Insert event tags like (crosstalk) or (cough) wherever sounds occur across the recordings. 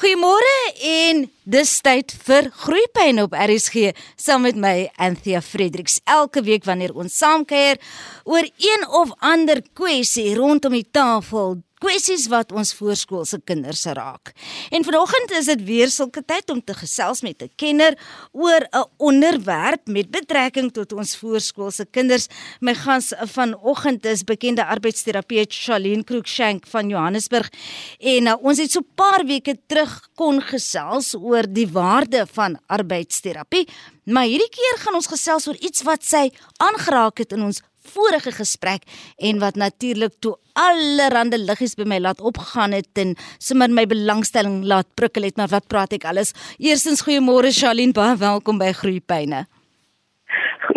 Goeiemôre en dis tyd vir Groeipyn op RSG saam met my Anthea Fredericks. Elke week wanneer ons saamkuier oor een of ander kwessie rondom die tafel, kwessies wat ons voorskoolse kinders raak. En vanoggend is dit weer sulke tyd om te gesels met 'n kenner oor 'n onderwerp met betrekking tot ons voorskoolse kinders. My gas vanoggend is bekende arbeidsterapeut Charlene Cruikshank van Johannesburg. En uh, ons het so 'n paar weke terug kon gesels oor die waarde van arbeidsterapie. Maar hierdie keer gaan ons gesels oor iets wat sy aangeraak het in ons vorige gesprek en wat natuurlik toe allerhande liggies by my laat opgaan het en sommer my belangstelling laat prikkel het maar wat praat ek alles? Eerstens goeiemôre Charlene. Baie welkom by Groeipyne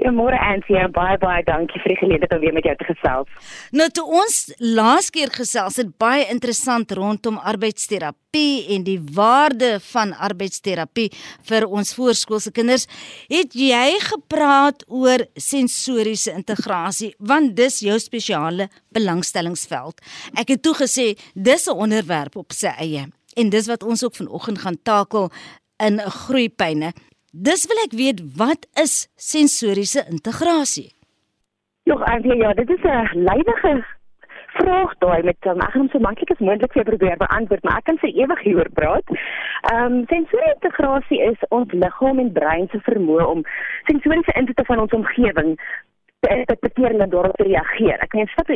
Goeiemôre Ansie, baie baie dankie vir die geleentheid om weer met jou te gesels. Nou toe ons laas keer gesels het baie interessant rondom arbeidsterapie en die waarde van arbeidsterapie vir ons voorskoolse kinders, het jy gepraat oor sensoriese integrasie want dis jou spesiale belangstellingsveld. Ek het toe gesê dis 'n onderwerp op sy eie en dis wat ons ook vanoggend gaan takel in groeipyne. Dis wil ek weet wat is sensoriese integrasie? Nog eintlik ja, dit is 'n leidige vraag daai met um, ek gaan so maklik as moontlik vir probeer beantwoord, maar ek kan vir ewig hieroor praat. Ehm um, sensoriese integrasie is ons liggaam en brein se vermoë om sensoriese inpute van ons omgewing te interpreteer en daarop te reageer. Ek net stap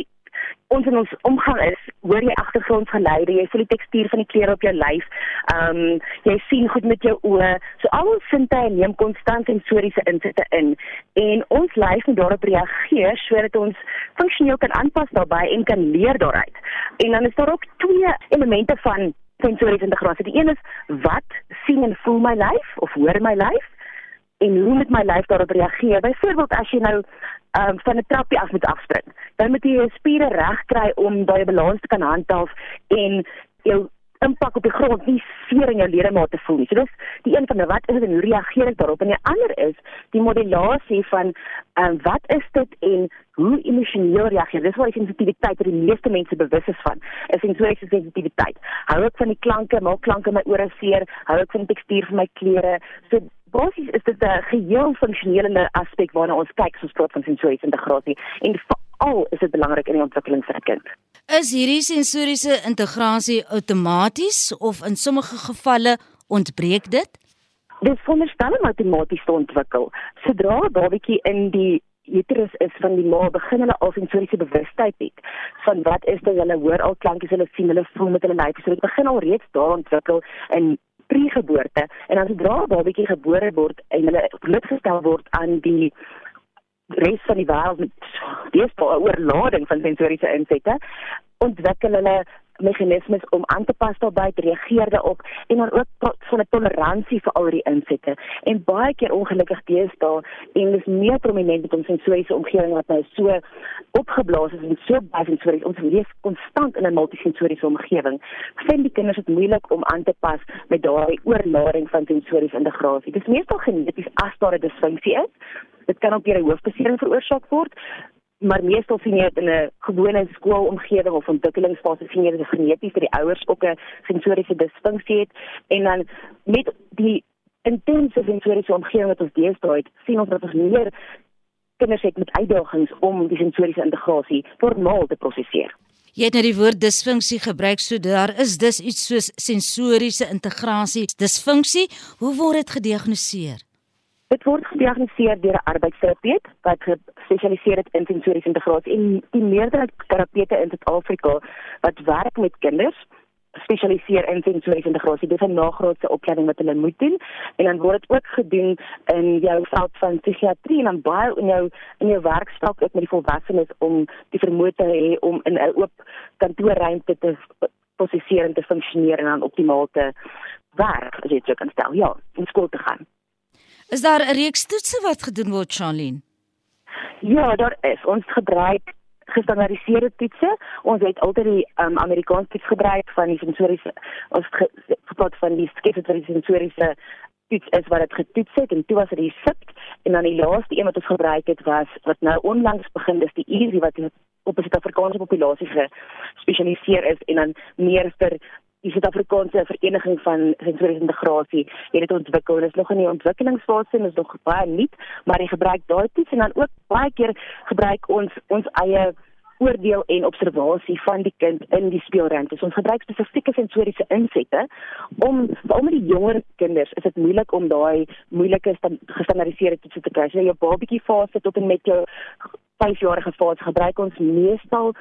ons in ons omgang is, hoor jy agtergrondgeluide, jy voel die tekstuur van die klere op jou lyf. Ehm um, jy sien goed met jou oë. So al ons sintuie neem konstant sensoriese insitte in en ons lyf moet daarop reageer sodat ons funksioneel kan aanpas daarbey en kan leer daaruit. En dan is daar ook twee elemente van sensoriese integrasie. Die een is wat sien en voel my lyf of hoor my lyf? en hoe moet my lyf daarop reageer? Byvoorbeeld as jy nou um, van 'n trappie af moet afspring, dan moet jy jou spiere reg kry om daai balans te kan handhaaf en jou impak op die grond nie seer in jou ledemate voel nie. So dis die een van die wat is en hoe reageer ek daarop? En die ander is die modulasie van um, wat is dit en hoe emosioneel reageer? Dis waar sensitiwiteit vir die meeste mense bewus is van. Is sensoriese sensitiwiteit. Hou ek van die klanke, maak klanke my ore seer, hou ek van die tekstuur van my klere. So basies is dit 'n geheel funksionele aspek waarna ons kyk as ons praat van sensoriese integrasie en veral is dit belangrik in die ontwikkeling van 'n kind. Is hierdie sensoriese integrasie outomaties of in sommige gevalle ontbreek dit? Dit veronderstel om outomaties te ontwikkel. Sodra 'n babatjie in die uterus is van die ma begin hulle al sensoriese bewustheid het van wat is dit hulle hoor al klankies hulle sien hulle voel met hulle lyf so dit begin al reeds daar ontwikkel in pre-geboorte. En dan sodra 'n babatjie gebore word en hulle blootgestel word aan die res van die wêreld met dis 'n oorlading van sensoriese insette ontwikkel hulle meganismes om aan te pas daarbey te reageer daarop en dan ook van 'n toleransie vir al die insette. En baie keer ongelukkig deesdae en dis meer prominent met ons sensoriese omgewing wat nou so opgeblaas is en so baie sensories ons leef konstant in 'n multisensoriese omgewing. Vind die kinders dit moeilik om aan te pas met daai oorlading van sensoriese integrasie. Dis meestal geneties as daar 'n disfunksie is. Dit kan ook deur 'n hoofbesering veroorsaak word maar meestal sien jy dit in 'n gewone skoolomgewing of ontwikkelingsfase sien jy dit geneties dat die ouers ook 'n sensoriese disfunksie het en dan met die intense sensoriese omgewing wat ons deesdae het, sien ons dat ons meer kinders het met uitdagings om die sensoriese integrasie normaal te prosesseer. Jy het nou die woord disfunksie gebruik, so daar is dus iets soos sensoriese integrasie disfunksie. Hoe word dit gediagnoseer? Dit word gediagnoseer deur 'n arbeidsterapeut wat gespesialiseer het in sensoriese integrasie en die meerderheid terapeute in Suid-Afrika wat werk met kinders spesialiseer in sensoriese integrasie. Dit is 'n nagraadse opleiding wat hulle moet doen en dan word dit ook gedoen in jou veld van psigiatrie en dan baie in jou in jou werkstak ook met die volwassenes om die vermoë te hê om in 'n oop kantoorruimte te prosesseer en te funksioneer en dan optimaal te werk, as jy dit kan stel. Ja, in skool te gaan. Is daar 'n reeks toetse wat gedoen word, Charlene? Ja, daar is. Ons gebruik gestandaardiseerde toetse. Ons het altyd die um, Amerikaanse toets gebruik van die sensoriese ons gepraat van die sketsoriese sensoriese toets is wat dit getoets het en toe was dit die SIP en dan die laaste een wat ons gebruik het was wat nou onlangs begin dis die EASY wat op die Suid-Afrikaanse populasie gespesialiseer is en dan meer vir die Suid-Afrikaanse Vereniging van Sensoriese Integrasie het dit ontwikkel. Dit is nog in die ontwikkelingsfase en is nog baie nuut, maar jy gebruik daai toets en dan ook baie keer gebruik ons ons eie oordeel en observasie van die kind in die speelruimte. So ons gebruik spesifieke sensoriese insette om veral met die jonger kinders is dit moeilik om daai moeilike gestandaardiseerde toetse te kry. So jou babatjie fase tot en met jou 5-jarige fase gebruik ons meestal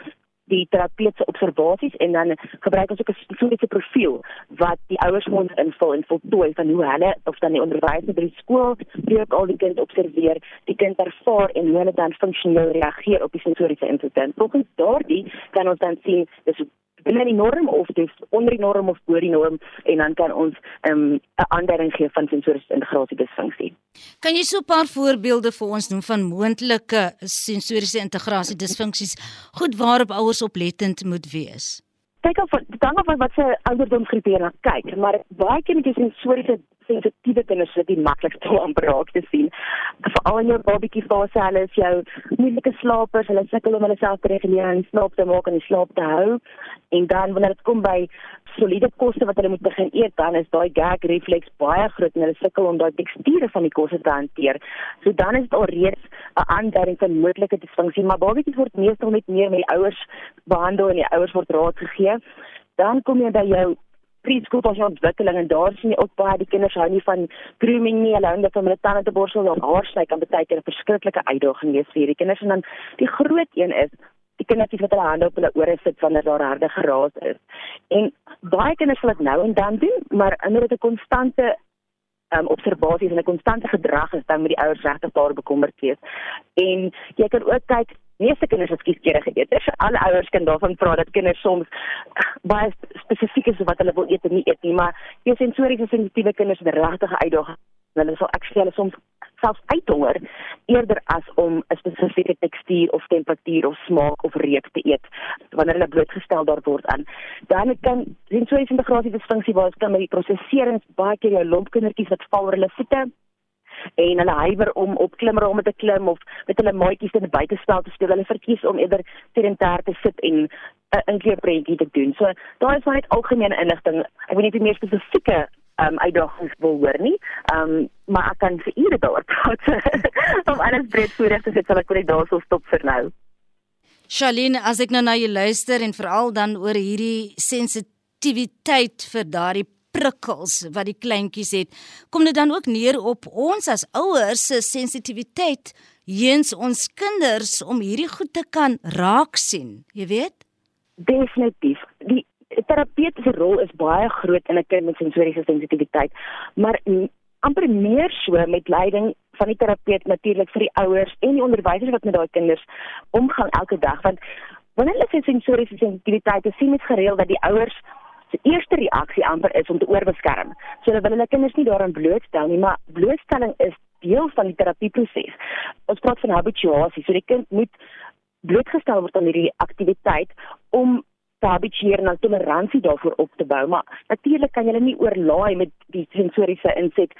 die terapeutiese observasies en dan gebruik ons ook 'n spesifieke profiel wat die ouers moet invul en voltooi van hoe hulle of dan die onderwysers by die skool ook al die kind observeer, die kind ervaar en hoe hulle dan funksioneel reageer op die sensoriese insident. Volgens daardie kan ons dan sien dis binne die norm of dis onder die norm of bo die norm en dan kan ons ehm, 'n um, aanduiding gee van sensoriese integrasie disfunksie. Kan jy so 'n paar voorbeelde vir ons noem van moontlike sensoriese integrasie disfunksies goed waarop ouers oplettend moet wees? Kyk of dan of wat se ouderdomsgroep jy na kyk, maar baie keer met die sensoriese sensitiewe kinders wat die maklikste om raak te sien. Veral in jou babatjie fase, hulle is jou moeilike slapers, hulle sukkel om hulle self te reguleer en slaap te maak en die slaap te hou. En dan wanneer dit kom by soliede kosse wat hulle moet begin eet, dan is daai gag reflex baie groot en hulle sukkel om daai teksture van die kosse te hanteer. So dan is dit alreeds 'n aanduiding van moontlike disfunksie, maar babatjies word meestal met meer met die ouers behandel en die ouers word raad gegee. Dan kom jy by jou preschool pas ontwikkeling en daar sien jy ook baie die kinders hou nie van grooming nie, hulle hou net van hulle tande te borsel of haar sny kan baie keer 'n verskriklike uitdaging wees vir hierdie kinders en dan die groot een is die kinders wat hulle hande op hulle ore sit wanneer daar harde geraas is. En baie kinders sal dit nou en dan doen, maar indien dit 'n konstante um, observasies en 'n konstante gedrag is dan met die ouers regtig daar bekommerd wees. En jy kan ook kyk meeste kinders het kieskeurig geëet. Dis alle ouers kan daarvan praat dat kinders soms baie spesifiek is wat hulle wil eet en nie eet nie, maar jy sensoriese sensitiewe kinders het regtig 'n uitdaging. Hulle sal actually soms selfs uithonger eerder as om 'n spesifieke tekstuur of temperatuur of smaak of reuk te eet wanneer hulle blootgestel daar word aan. Dan kan sensoriese integrasie disfunksie waar dit kan met die prosesering baie keer jou lompkindertjies wat val oor hulle voete en hulle huiwer om op klimrame te klim of met hulle maatjies in die buitespel te speel. Hulle verkies om eerder sedentêr te sit en 'n uh, inkleurprentjie te doen. So daar is baie algemene inligting. Ek weet nie jy meer spesifieke um, uitdagings wil hoor nie. Ehm um, maar ek kan vir ure daar praat. (laughs) om alles breedvoerig te sê, sal ek net daarso stop vir nou. Charlene, as ek nou na jou luister en veral dan oor hierdie sensitiwiteit vir daardie prikkels wat die kleintjies het, kom dit dan ook neer op ons as ouers se sensitiwiteit heens ons kinders om hierdie goed te kan raak sien, jy weet? Definitief. Die terapeutiese rol is baie groot in 'n kind met sensoriese sensitiwiteit, maar amper meer so met leiding van die terapeut natuurlik vir die ouers en die onderwysers wat met daai kinders omgaan elke dag want wanneer hulle sensoriese sensitiwiteit sien met gereeld dat die ouers se eerste reaksie amper is om te oorbeskerm. So hulle wil hulle kinders nie daaraan blootstel nie, maar blootstelling is deel van die terapieproses. Ons praat van habituasie. So die kind moet blootgestel word aan hierdie aktiwiteit om te habitueer en toleransie daarvoor op te bou. Maar natuurlik kan jy hulle nie oorlaai met die sensoriese inset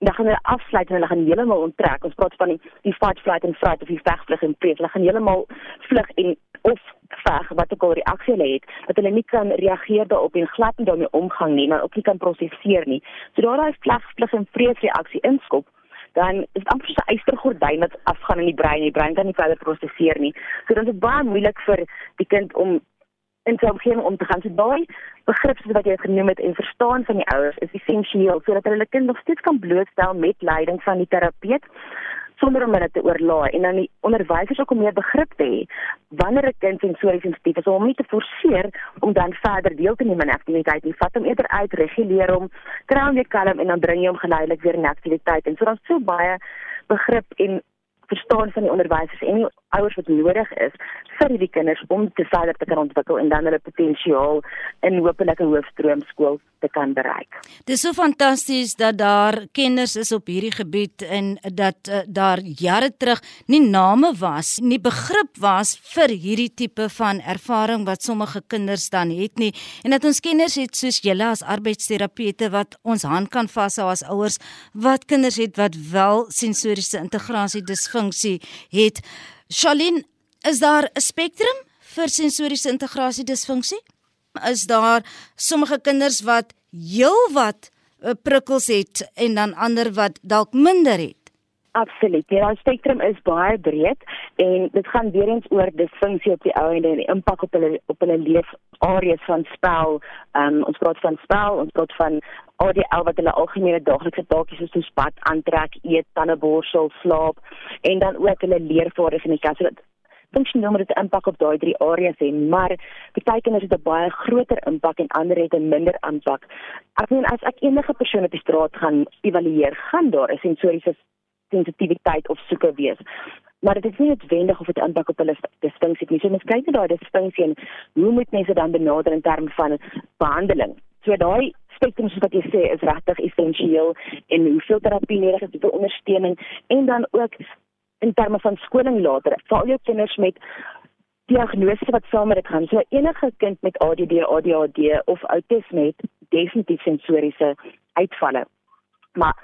dan gaan hulle afsluit en hulle gaan heeltemal onttrek. Ons praat van die die fight flight and fright of die veg vlug en vrees. Hulle gaan heeltemal vlug en of veg wat ook al reaksie hulle het, dat hulle nie kan reageer daarop en glad nie daarmee omgang nie, maar ook nie kan prosesseer nie. So daar daai veg vlug en vrees reaksie inskop dan is dit amper so 'n eystergordyn wat afgaan in die brein. Die brein kan nie verder prosesseer nie. So dan is dit baie moeilik vir die kind om in sy omgewing om te gaan. So daai begrip wat jy genoem het en verstaan van die ouers is essensieel sodat hulle kind nog steeds kan blootstel met leiding van die terapeut sonder om dit te oorlaai. En dan die onderwysers ook om meer begrip te hê wanneer 'n kind sensories sensitief is om nie te forceer om dan verder deel te neem aan aktiwiteit nie. Vat hom eerder uit reguleer hom kry hom weer kalm en dan bring jy hom geleidelik weer in aktiwiteit. En so dan so baie begrip en verstaan van die onderwysers en die ouers wat nodig is vir hierdie kinders om te verder te kan ontwikkel en dan hulle potensiaal in hopelike hoofstroom skool te kan bereik. Dis so fantasties dat daar kenners is op hierdie gebied en dat uh, daar jare terug nie name was, nie begrip was vir hierdie tipe van ervaring wat sommige kinders dan het nie en dat ons kenners het soos julle as arbeidsterapeute wat ons hand kan vashou as ouers wat kinders het wat wel sensoriese integrasie disfunksie funksie het. Shalien, is daar 'n spektrum vir sensoriese integrasie disfunksie? Is daar sommige kinders wat heelwat eh, prikkels het en dan ander wat dalk minder het? Absoluut. Ja, die spektrum is baie breed en dit gaan weer eens oor disfunksie op die ou en die impak op hulle op hulle leefareas van spel. Um, ons praat van spel, ons praat van ADL wat hulle algemene daaglikse taakies soos bad, aantrek, eet, tandeborsel, slaap en dan ook hulle leervaardighede in die klas. Dit funksioneel met 'n impak op daai drie areas en maar baie kinders het 'n baie groter impak en ander het 'n minder impak. Ek meen as ek enige persoon op die straat gaan evalueer, gaan daar 'n sensoriese sensitiwiteit of soeke wees. Maar dit is nie noodwendig of dit impak op hulle distinksie het nie. So mens kyk net daai distinksie en hoe moet mense dan benader in terme van behandeling. So daai spektrum soos wat jy sê is regtig essensieel en hoeveel terapie nodig is, hoeveel ondersteuning en dan ook in terme van skoling later. Vir al jou kinders met diagnose wat saam met dit gaan. So enige kind met ADD, ADHD of autisme het definitief sensoriese uitvalle. Maar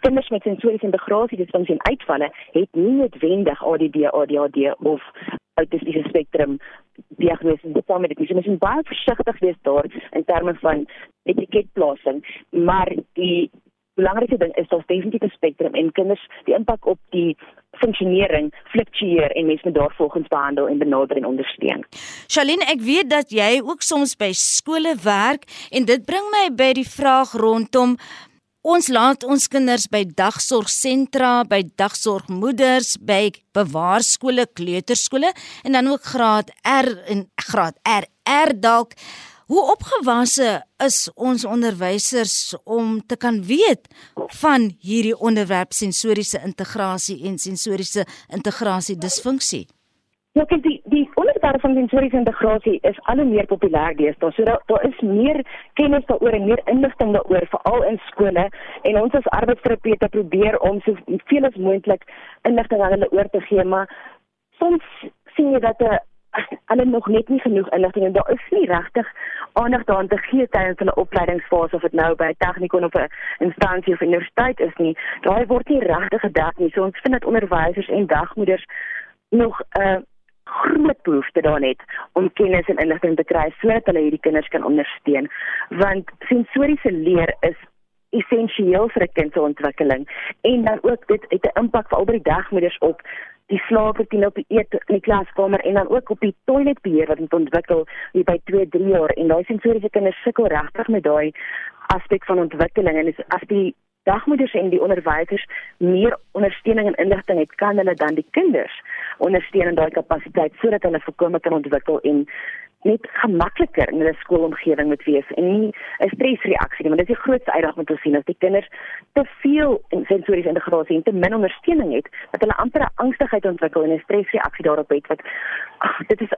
kinders met sensoriese integrasie disfunksie en uitvalle het nie noodwendig ADD, ADHD of autistiese spektrum diagnose saam met dit. So mens moet baie versigtig wees daar in terme van etiketplasing, maar die belangrike ding is dat definitief 'n spektrum en kinders die impak op die funksionering fluktueer en mens moet daarvolgens behandel en benader en ondersteun. Shalien, ek weet dat jy ook soms by skole werk en dit bring my by die vraag rondom Ons laat ons kinders by dagsorgsentra, by dagsorgmoeders, by bewaarskole, kleuterskole en dan ook graad R en graad RR dalk Hoe opgewasse is ons onderwysers om te kan weet van hierdie onderwerp sensoriese integrasie en sensoriese integrasie disfunksie? Ja, kyk die die onderwerp van sensoriese integrasie is al hoe meer populêr deesdae. So daar daar is meer kennis daaroor en meer inligting daaroor veral in skole en ons as arbeidsterapeute probeer om so veel as moontlik inligting aan hulle oor te gee, maar soms sien jy dat 'n hulle nog net nie genoeg inligting en daar is nie regtig aandag daaraan te gee tydens hulle opleidingsfase of dit nou by 'n tegnikon of 'n instansie of universiteit is nie. Daai word nie regtig gedek nie. So ons vind dat onderwysers en dagmoeders nog 'n uh, groot behoefte daarin het om kennis en inligting te kry sodat hulle hierdie kinders kan ondersteun. Want sensoriese leer is essensieel vir 'n kind se ontwikkeling en dan ook dit het 'n impak vir al die dagmoeders op die slaaproetine op die eet in die klaskamer en dan ook op die toiletbeheer wat moet ontwikkel hier by 2, 3 jaar en daai sensoriese kinders sukkel regtig met daai aspek van ontwikkeling en as die dagmoeders en die onderwysers meer ondersteuning en inligting het kan hulle dan die kinders ondersteun in daai kapasiteit sodat hulle voorkome kan ontwikkel en net gemakliker in hulle skoolomgewing moet wees en nie 'n stresreaksie nie want dit is die grootste uitdaging wat ons sien as die kinders te veel sensoriese integrasie en te min ondersteuning het dat hulle amper 'n angstigheid ontwikkel en 'n stresreaksie daarop het wat ach, dit is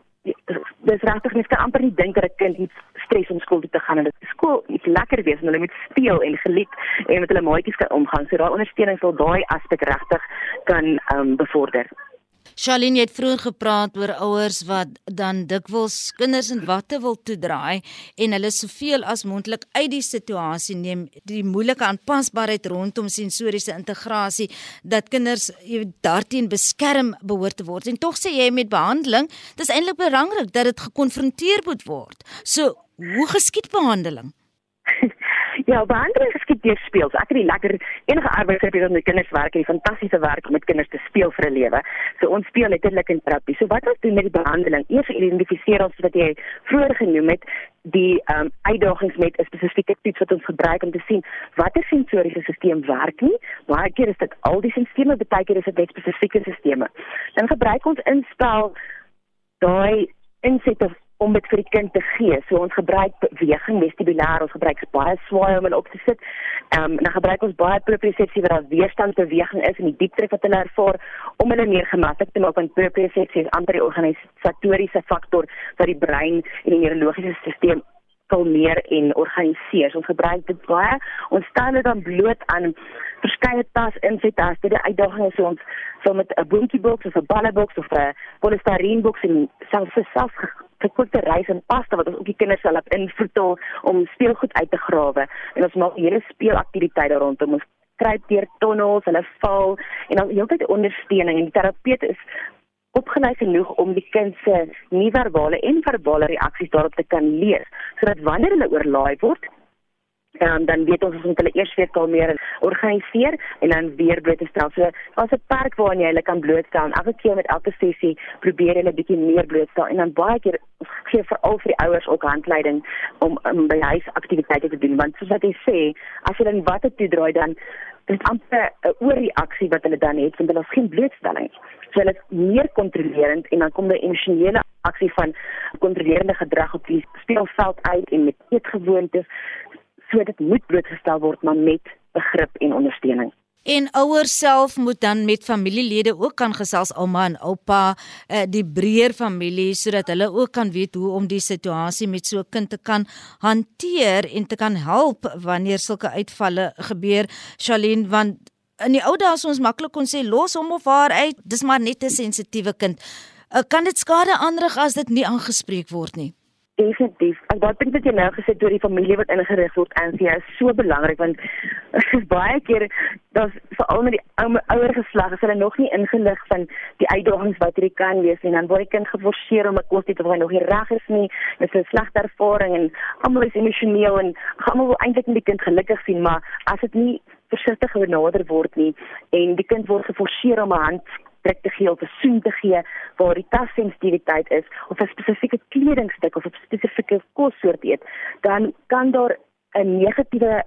dis regtig mens kan amper nie dink dat 'n kind iets stres om skool toe te gaan en dit skool iets lekker wees en hulle moet speel en geliek en met hulle maatjies kan omgaan so daai ondersteuning sal daai aspek regtig kan um, bevorder Charlene het vroeër gepraat oor ouers wat dan dikwels kinders in watte wil toedraai en hulle soveel as moontlik uit die situasie neem, die moeilike aanpasbaarheid rondom sensoriese integrasie dat kinders daarteen beskerm behoort te word. En tog sê jy met behandeling, dis eintlik belangrik dat dit gekonfronteer moet word. So, hoe geskied behandeling? (laughs) Ja, behandeling geskied deur speel. So ek het die lekker enige arbeidsterapeut met kinders werk die fantastiese werk om met kinders te speel vir 'n lewe. So ons speel letterlik in terapie. So wat ons doen met die behandeling, eers identifiseer ons wat jy vroeër genoem het, die ehm um, uitdagings met 'n spesifieke toets wat ons gebruik om te sien watter sensoriese stelsel werk nie. Baie keer is dit al die stelsels, baie keer is dit net spesifieke stelsels. Dan gebruik ons inspel daai insette om dit vir die kind te gee. So ons gebruik beweging vestibulair, ons gebruik baie swaai om hulle op te sit. Ehm um, dan gebruik ons baie propriosepsie wat daar weerstandsbeweging is en die diepdruk wat hulle ervaar om hulle meer gemaklik te maak want propriosepsie is amper die organisatoriese faktor wat die brein en die neurologiese stelsel kalmeer en organiseer. Ons gebruik dit baie. Ons stel dit dan bloot aan verskeie tas insetasse. Die uitdaging is ons so met 'n boontjieboks of 'n balleboks of 'n polystyreenboks en selfs 'n self gekookte rys en pasta wat ons ook die kinders sal op invertel om speelgoed uit te grawe. En ons maak hele speelaktiwiteite rondom. Ons kruip deur tonnels, hulle val en dan heeltyd ondersteuning en die terapeut is opgelei genoeg om die kind se nie-verbale en verbale reaksies daarop te kan lees, sodat wanneer hulle oorlaai word, um, dan weet ons ons moet hulle eers weer kalmeer en organiseer en dan weer blootstel. So daar's 'n park waarin jy hulle kan blootstel elke keer met elke sessie probeer hulle bietjie meer blootstel en dan baie keer gee veral vir die ouers ook handleiding om, om by huis aktiwiteite te doen want soos wat jy sê, as jy dan watte toedraai dan dit amper 'n oorreaksie wat hulle dan het want hulle het geen blootstelling. So hulle is meer kontrolerend en dan kom die emosionele aksie van kontrolerende gedrag op die speelveld uit en met eetgewoontes so dit moet blootgestel word maar met begrip en ondersteuning. En ouers self moet dan met familielede ook kan gesels ouma en oupa, uh, die breër familie sodat hulle ook kan weet hoe om die situasie met so 'n kind te kan hanteer en te kan help wanneer sulke uitvalle gebeur. Charlene, want in die ou dae as ons maklik kon sê los hom of haar uit, dis maar net 'n sensitiewe kind. Uh, kan dit skade aanrig as dit nie aangespreek word nie? Definitief. Ek dink dit wat jy nou gesê het oor die familie wat ingerig word en vir jou is so belangrik want (laughs) baie keer dat veral met die ou ouer geslag is hulle nog nie ingelig van die uitdagings wat hierdie kan wees en dan word die kind geforseer om 'n kos te wat nog nie reg is nie. Dit is 'n slegte ervaring en almal is emosioneel en almal wil eintlik net die kind gelukkig sien, maar as dit nie versigtig genader word nie en die kind word geforseer om 'n hand druk te gee of 'n soen te gee waar die tassensitiwiteit is of 'n spesifieke kledingstuk of 'n spesifieke kossoort eet, dan kan daar 'n negatiewe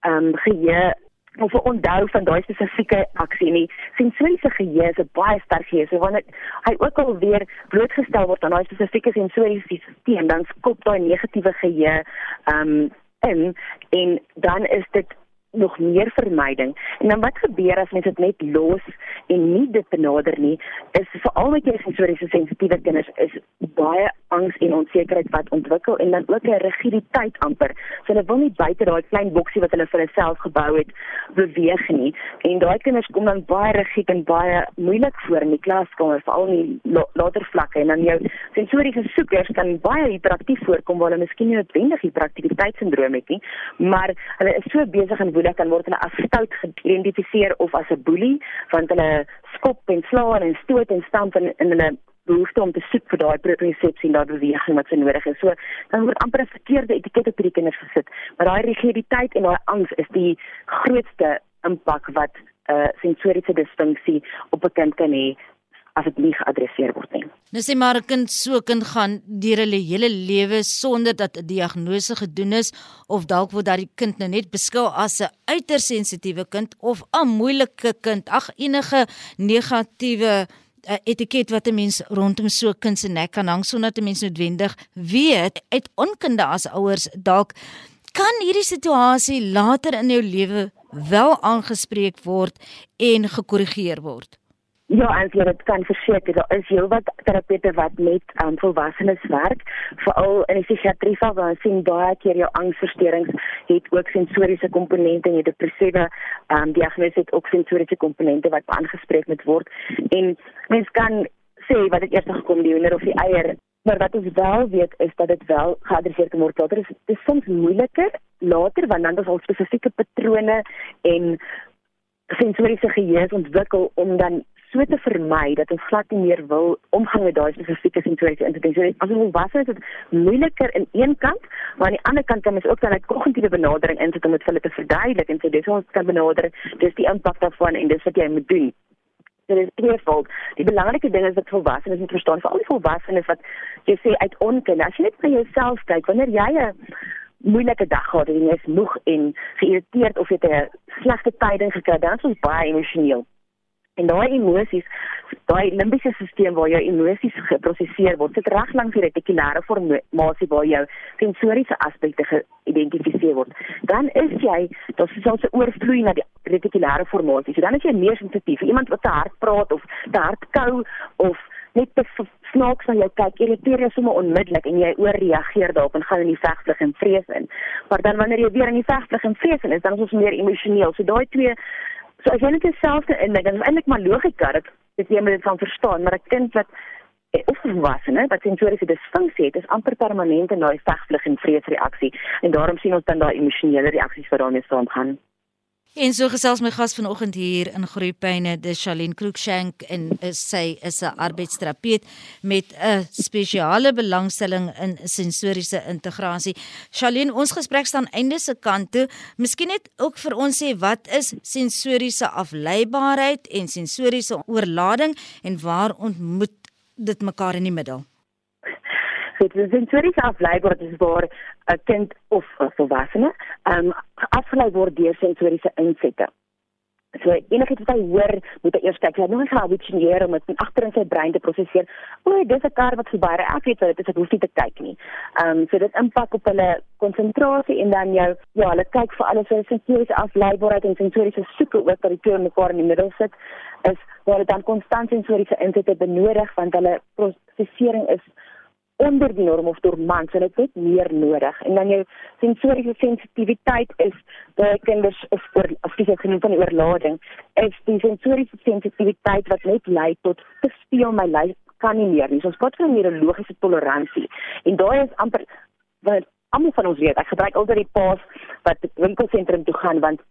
ehm um, geheue of 'n onthou van daai spesifieke aksie nie. Sensoriese geheue is 'n baie sterk geheue. So wanneer hy ook al weer blootgestel word aan daai spesifieke sensoriese stelsel, dan skop daai negatiewe geheue ehm um, in en dan is dit nog meer vermyding. En dan wat gebeur as mens dit net los en nie dit benader nie, is veral met jou sensoriese sensitiewe kinders is baie angs en onsekerheid wat ontwikkel en dan ook 'n rigiditeit amper. So hulle wil nie buite daai klein boksie wat hulle vir hulself gebou het beweeg nie. En daai kinders kom dan baie rigied en baie moeilik voor in die klaskamer, veral in die later vlakke en dan jou sensoriese soekers kan baie hiperaktief voorkom waar hulle miskien nie noodwendig hiperaktiwiteitssindroom het nie, maar hulle is so besig en woelig dan word hulle as stout geïdentifiseer of as 'n boelie want hulle skop en slaan en stoot en stamp in, in hulle behoefte om te soek vir daai propriosepsie en daai beweging wat se nodig is. So dan word amper 'n verkeerde etiket op hierdie kinders gesit. Maar daai rigiditeit en daai angs is die grootste impak wat 'n uh, sensoriese disfunksie op 'n kind kan hê as dit nie geadresseer word nie. Nou sê maar 'n kind so kind gaan deur hulle hele lewe sonder dat 'n diagnose gedoen is of dalk word daardie kind nou net beskou as 'n uiters sensitiewe kind of 'n moeilike kind. Ag enige negatiewe uh, etiket wat 'n mens rondom so kind se nek kan hang sonder dat 'n mens noodwendig weet uit onkunde as ouers dalk kan hierdie situasie later in jou lewe wel aangespreek word en gekorrigeer word. Ja, jy het kan verseker daar is heelwat terapeute wat met um, volwassenes werk, veral in die psigiatrie val waar sien baie keer jou angsversteurings het ook sensoriese komponente en jy depressiewe um, diagnose het ook sensoriese komponente wat aangespreek moet word. En mens kan sê wat dit eers gekom die hoender of die eier, maar wat ons wel weet is dat dit wel geadresseer kan word. Dit is, is soms moeiliker later want dan is al spesifieke patrone en sensoriese geheue ontwikkel om dan so te vermy dat ons glad nie meer wil omgang met daai spesifieke sensoriese intensie. As ons volwasse is dit moeiliker in een kant, maar aan die ander kant kan mens ook dan 'n kognitiewe benadering insit om dit vir hulle te verduidelik en sê dis ons kan benader, dis die impak daarvan en dis wat jy moet doen. Dit is tweefold. Die belangrike ding is dat volwassenes moet verstaan, veral die volwassenes wat jy sê uit onkunde. As jy net na jouself kyk, wanneer jy 'n moeilike dag gehad het en jy is moeg en geïrriteerd of jy 'n slegte tyding gekry het, dan is jy baie emosioneel. En daai emosies, daai limbiese stelsel waar jou emosies geproseseer word, sit reg langs die retikulêre formasie waar jou sensoriese aspekte geïdentifiseer word. Dan is jy, dit is also oorvloei na die retikulêre formasie. So dan is jy meer sensitief. Iemand wat te hard praat of te hard kou of net te snaaks na jou kyk, irriteer jou sommer onmiddellik en jy ooreageer daarop en gaan in die vegvlug en vrees in. Maar dan wanneer jy weer in die vegvlug en vrees in is, dan is ons meer emosioneel. So daai twee So as jy net dieselfde indink, dan is eintlik maar logika dat dit jy moet dit van verstaan, maar 'n kind wat of volwassene wat sensoriese disfunksie het, is amper permanent in daai vegvlug en vreesreaksie en daarom sien ons dan daai emosionele reaksies wat daarmee saamgaan. En so gesels my gas vanoggend hier in Groepyne, dis Shalien Cruikshank en is, sy is 'n arbeidsterapeut met 'n spesiale belangstelling in sensoriese integrasie. Shalien, ons gesprek staan einde se kant toe. Miskien net ook vir ons sê wat is sensoriese afleibaarheid en sensoriese oorlading en waar ontmoet dit mekaar in die middel? Dit is sensoriese afleibaarheid is waar 'n kind of 'n volwassene um, afgelei word deur sensoriese insette. So enigiets wat hy hoor, moet hy eers kyk. Hy moet gaan habitueer om dit agter in sy brein te prosesseer. O, dis 'n kar wat verby ry. Ek weet wat dit is, ek hoef nie te kyk nie. Um, so dit impak op hulle konsentrasie en dan jou ja, hulle kyk vir alles wat sensoriese afleibaarheid en sensoriese soeke ook wat die twee mekaar in die middel sit is waar hulle dan konstant sensoriese insette benodig want hulle prosesering is onder die norm of dormant, so dit het meer nodig. En dan jou sensoriese sensitiwiteit is by kinders of vir afskeid genoem van die oorlading, is die sensoriese sensitiwiteit wat net lei tot te veel my lyf kan nie meer nie. So ons praat van neurologiese toleransie. En daai is amper wat almal van ons weet. Ek gebruik altyd die paas wat winkelsentrum toe gaan want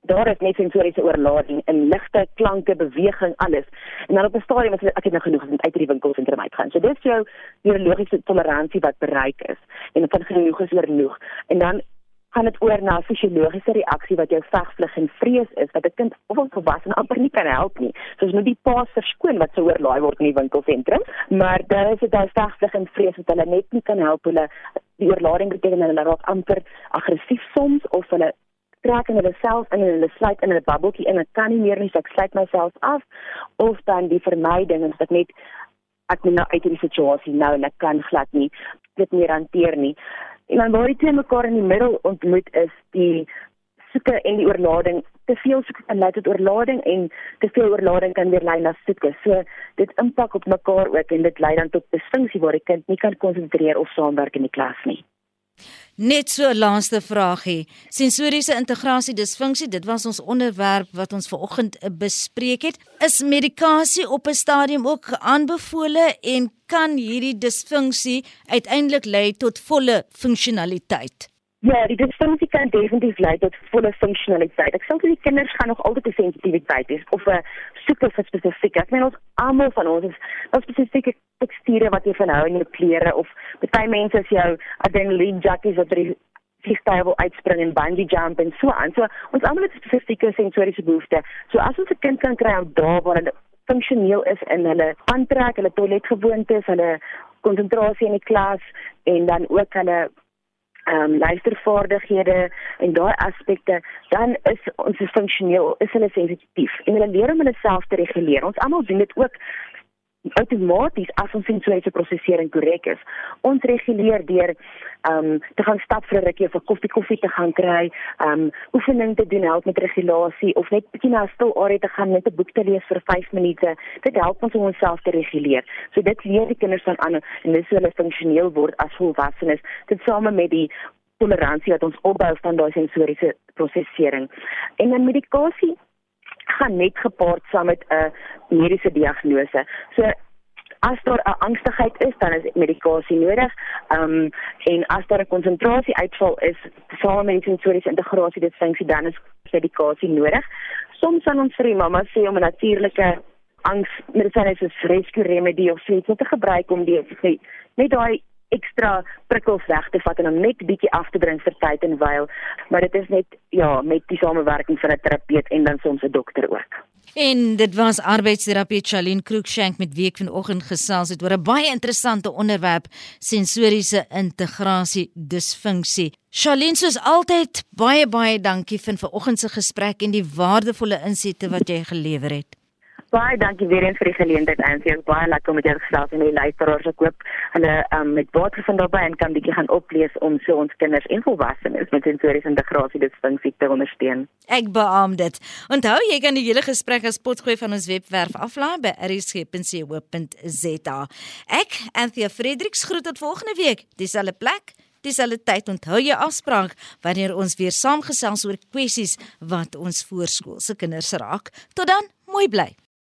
daar is net sensoriese oorlading in ligte, klanke, beweging, alles. En dan op 'n stadium as ek het nou genoeg om uit die winkelsentrum uit gaan. So dis jou neurologiese toleransie wat bereik is en van genoeg is genoeg. En dan gaan dit oor na fisiologiese reaksie wat jou vegvlug en vrees is wat 'n kind of 'n volwassene amper nie kan help nie. So as moet die pa verskoon wat sou oorlaai word in die winkelsentrum, maar daar is dit daai vegvlug en vrees wat hulle net nie kan help hulle die oorlading beteken hulle raak amper aggressief soms of hulle trek in hulle self in en hulle sluit in 'n bubbeltjie in. Ek kan nie meer nie, so ek sluit myself af of dan die vermyding en dit net ek moet nou uit hierdie situasie nou en ek kan glad nie dit meer hanteer nie. En dan waar die twee mekaar in die middel ontmoet is die soeke en die oorlading. Te veel soeke kan lei tot oorlading en te veel oorlading kan weer lei na soeke. So dit impak op mekaar ook en dit lei dan tot disfunksie waar die kind nie kan konsentreer of saamwerk in die klas nie. Net so laaste vraagie. Sensoriese integrasie disfunksie, dit was ons onderwerp wat ons ver oggend eh, bespreek het. Is medikasie op 'n stadium ook aanbevole en kan hierdie disfunksie uiteindelik lei tot volle funksionaliteit? Ja, die disfunksie kan definitief lei tot volle funksionaliteit. Ek sê die kinders gaan nog altyd 'n sensitiwiteit hê of 'n soeke vir spesifiek. Ek meen ons almal van ons is daar spesifieke teksture wat jy van hou in jou klere of baie mense is jou adrenaline junkies wat by vliegtuie wil uitspring en bungee jump en so aan. So ons almal het spesifieke sensoriese behoeftes. So as ons 'n kind kan kry om daar waar hulle funksioneel is in hulle aantrek, hulle toiletgewoontes, hulle konsentrasie in die klas en dan ook hulle ehm um, luistervaardighede en daai aspekte, dan is ons funksioneel, is hulle sensitief en hulle leer om hulle self te reguleer. Ons almal doen dit ook outomaties as ons sensoriese prosesering korrek is. Ons reguleer deur ehm um, te gaan stap vir 'n rukkie of 'n koffie koffie te gaan kry, ehm um, oefening te doen help met regulasie of net bietjie na 'n stil area te gaan net 'n boek te lees vir 5 minute. Dit help ons om onsself te reguleer. So dit leer die kinders van aan en dis hoe hulle funksioneel word as volwassenes. Dit same met die toleransie wat ons opbou van daai sensoriese prosesering. En dan medikasie gaan net gepaard saam met 'n mediese diagnose. So as daar 'n angstigheid is, dan is medikasie nodig. Ehm um, en as daar 'n konsentrasie uitval is, saam met sensoriese integrasie dit funksie dan is medikasie nodig. Soms dan ons vir die mamma sê om 'n natuurlike angs medisyne soos rescue remedy of so iets te gebruik om die net daai ekstra prikkels weg te vat en om net bietjie af te bring vir tyd en wyl, maar dit is net ja, met die samewerking van 'n terapeut en dan soms 'n dokter ook. En dit was arbeidsterapeut Charlene Krookshank met wie ek vanoggend gesels het oor 'n baie interessante onderwerp, sensoriese integrasie disfunksie. Charlene, soos altyd, baie baie dankie vir vanoggend se gesprek en die waardevolle insette wat jy gelewer het. Baie dankie weer eens vir die geleentheid en vir baie lekker om met jou gesels en die luisteraars ek hoop hulle um, met baie van daarbey en kan bietjie gaan oplees om so ons kinders en volwassenes met sensoriese integrasie disfunksie te ondersteun. Ek beamoen dit. Onthou jy kan die hele gesprek as potgooi van ons webwerf aflaai by rsg.co.za. Ek, Anthea Fredericks groet tot volgende week. Dieselfde plek dieselfde tyd onthou jy afspraak wanneer ons weer saamgesels oor kwessies wat ons voorskoolse kinders raak. Tot dan, mooi bly.